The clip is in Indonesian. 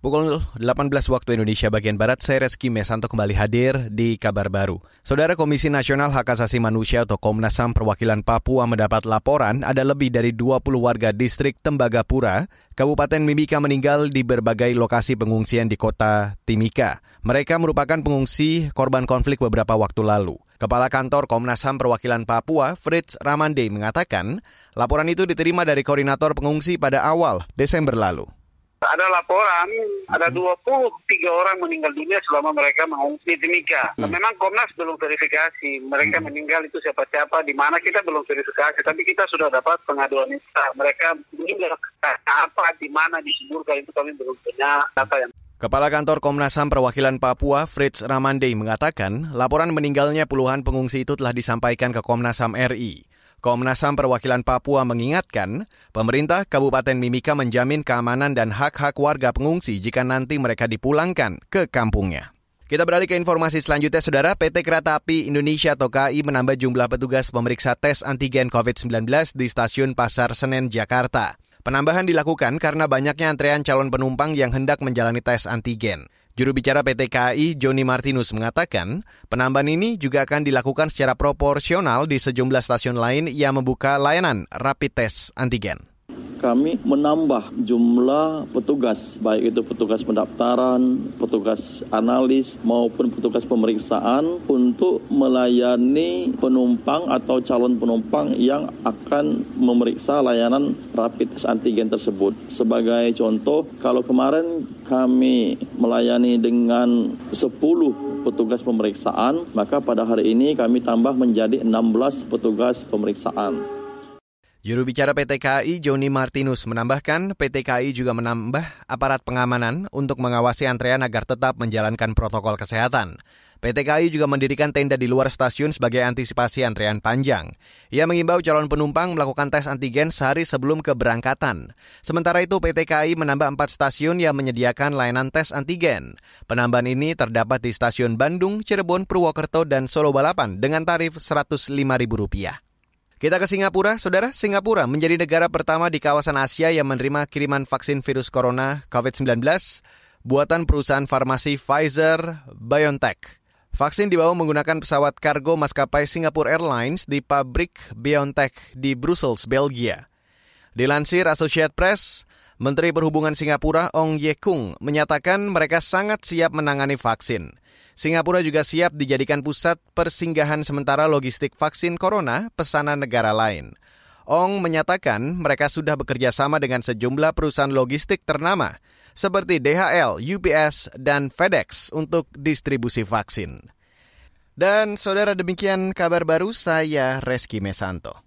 Pukul 18 waktu Indonesia bagian Barat, saya Reski Mesanto kembali hadir di kabar baru. Saudara Komisi Nasional Hak Asasi Manusia atau Komnas HAM perwakilan Papua mendapat laporan ada lebih dari 20 warga distrik Tembagapura, Kabupaten Mimika meninggal di berbagai lokasi pengungsian di kota Timika. Mereka merupakan pengungsi korban konflik beberapa waktu lalu. Kepala Kantor Komnas HAM Perwakilan Papua, Fritz Ramande, mengatakan laporan itu diterima dari koordinator pengungsi pada awal Desember lalu. Ada laporan, ada 23 orang meninggal dunia selama mereka mengungsi di Timika. Hmm. Memang Komnas belum verifikasi, mereka hmm. meninggal itu siapa-siapa, di mana kita belum verifikasi, tapi kita sudah dapat pengaduan itu. Mereka meninggal apa, di mana disuburkan itu kami belum punya data yang Kepala Kantor Komnas HAM Perwakilan Papua, Fritz Ramandey, mengatakan laporan meninggalnya puluhan pengungsi itu telah disampaikan ke Komnas HAM RI. Komnas HAM Perwakilan Papua mengingatkan, pemerintah Kabupaten Mimika menjamin keamanan dan hak-hak warga pengungsi jika nanti mereka dipulangkan ke kampungnya. Kita beralih ke informasi selanjutnya, Saudara. PT Kereta Api Indonesia atau KAI menambah jumlah petugas pemeriksa tes antigen COVID-19 di stasiun Pasar Senen, Jakarta. Penambahan dilakukan karena banyaknya antrean calon penumpang yang hendak menjalani tes antigen. Juru bicara PT KAI, Joni Martinus, mengatakan penambahan ini juga akan dilakukan secara proporsional di sejumlah stasiun lain yang membuka layanan rapid test antigen kami menambah jumlah petugas, baik itu petugas pendaftaran, petugas analis, maupun petugas pemeriksaan untuk melayani penumpang atau calon penumpang yang akan memeriksa layanan rapid test antigen tersebut. Sebagai contoh, kalau kemarin kami melayani dengan 10 petugas pemeriksaan, maka pada hari ini kami tambah menjadi 16 petugas pemeriksaan. Juru bicara PT KAI Joni Martinus menambahkan PT KAI juga menambah aparat pengamanan untuk mengawasi antrean agar tetap menjalankan protokol kesehatan. PT KAI juga mendirikan tenda di luar stasiun sebagai antisipasi antrean panjang. Ia mengimbau calon penumpang melakukan tes antigen sehari sebelum keberangkatan. Sementara itu PT KAI menambah empat stasiun yang menyediakan layanan tes antigen. Penambahan ini terdapat di stasiun Bandung, Cirebon, Purwokerto, dan Solo Balapan dengan tarif Rp105.000. Kita ke Singapura, saudara. Singapura menjadi negara pertama di kawasan Asia yang menerima kiriman vaksin virus corona COVID-19 buatan perusahaan farmasi Pfizer BioNTech. Vaksin dibawa menggunakan pesawat kargo maskapai Singapore Airlines di pabrik BioNTech di Brussels, Belgia. Dilansir Associated Press, Menteri Perhubungan Singapura Ong Ye Kung menyatakan mereka sangat siap menangani vaksin. Singapura juga siap dijadikan pusat persinggahan sementara logistik vaksin corona pesanan negara lain. Ong menyatakan mereka sudah bekerja sama dengan sejumlah perusahaan logistik ternama seperti DHL, UPS, dan FedEx untuk distribusi vaksin. Dan saudara demikian kabar baru saya Reski Mesanto.